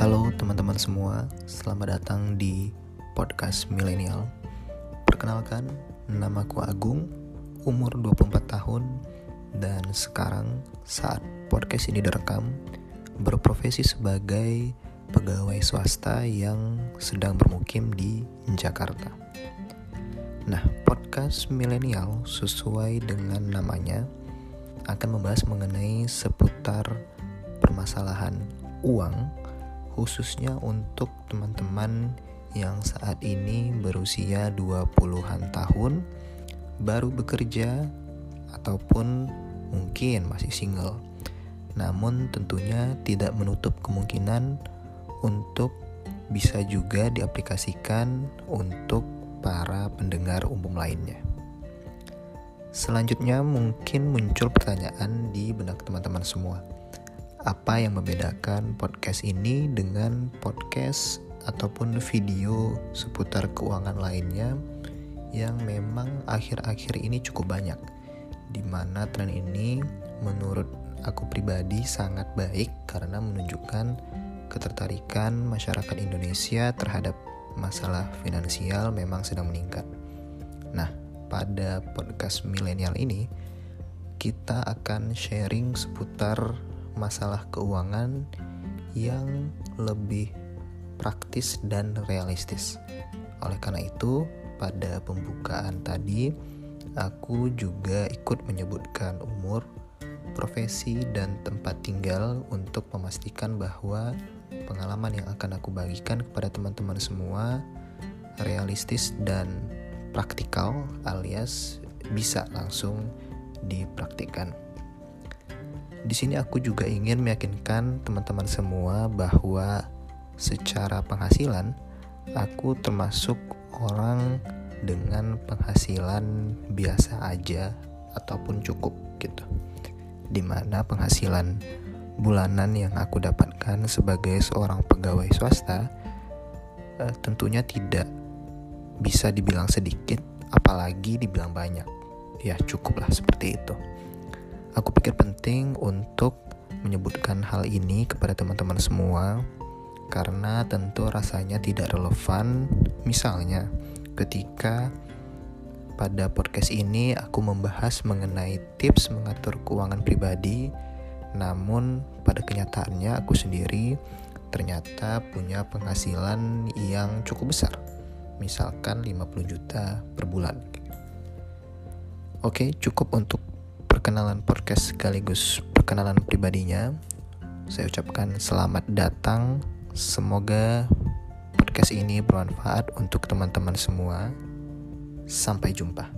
Halo teman-teman semua, selamat datang di podcast milenial. Perkenalkan, namaku Agung, umur 24 tahun, dan sekarang saat podcast ini direkam, berprofesi sebagai pegawai swasta yang sedang bermukim di Jakarta. Nah, podcast milenial sesuai dengan namanya akan membahas mengenai seputar permasalahan uang khususnya untuk teman-teman yang saat ini berusia 20-an tahun, baru bekerja, ataupun mungkin masih single. Namun tentunya tidak menutup kemungkinan untuk bisa juga diaplikasikan untuk para pendengar umum lainnya. Selanjutnya mungkin muncul pertanyaan di benak teman-teman semua apa yang membedakan podcast ini dengan podcast ataupun video seputar keuangan lainnya yang memang akhir-akhir ini cukup banyak di mana tren ini menurut aku pribadi sangat baik karena menunjukkan ketertarikan masyarakat Indonesia terhadap masalah finansial memang sedang meningkat. Nah, pada podcast milenial ini kita akan sharing seputar masalah keuangan yang lebih praktis dan realistis. Oleh karena itu, pada pembukaan tadi aku juga ikut menyebutkan umur, profesi, dan tempat tinggal untuk memastikan bahwa pengalaman yang akan aku bagikan kepada teman-teman semua realistis dan praktikal alias bisa langsung dipraktikkan. Di sini aku juga ingin meyakinkan teman-teman semua bahwa secara penghasilan aku termasuk orang dengan penghasilan biasa aja ataupun cukup gitu. Di mana penghasilan bulanan yang aku dapatkan sebagai seorang pegawai swasta eh, tentunya tidak bisa dibilang sedikit apalagi dibilang banyak. Ya cukuplah seperti itu. Aku pikir penting untuk menyebutkan hal ini kepada teman-teman semua karena tentu rasanya tidak relevan. Misalnya ketika pada podcast ini aku membahas mengenai tips mengatur keuangan pribadi namun pada kenyataannya aku sendiri ternyata punya penghasilan yang cukup besar misalkan 50 juta per bulan. Oke, cukup untuk perkenalan podcast sekaligus perkenalan pribadinya. Saya ucapkan selamat datang. Semoga podcast ini bermanfaat untuk teman-teman semua. Sampai jumpa.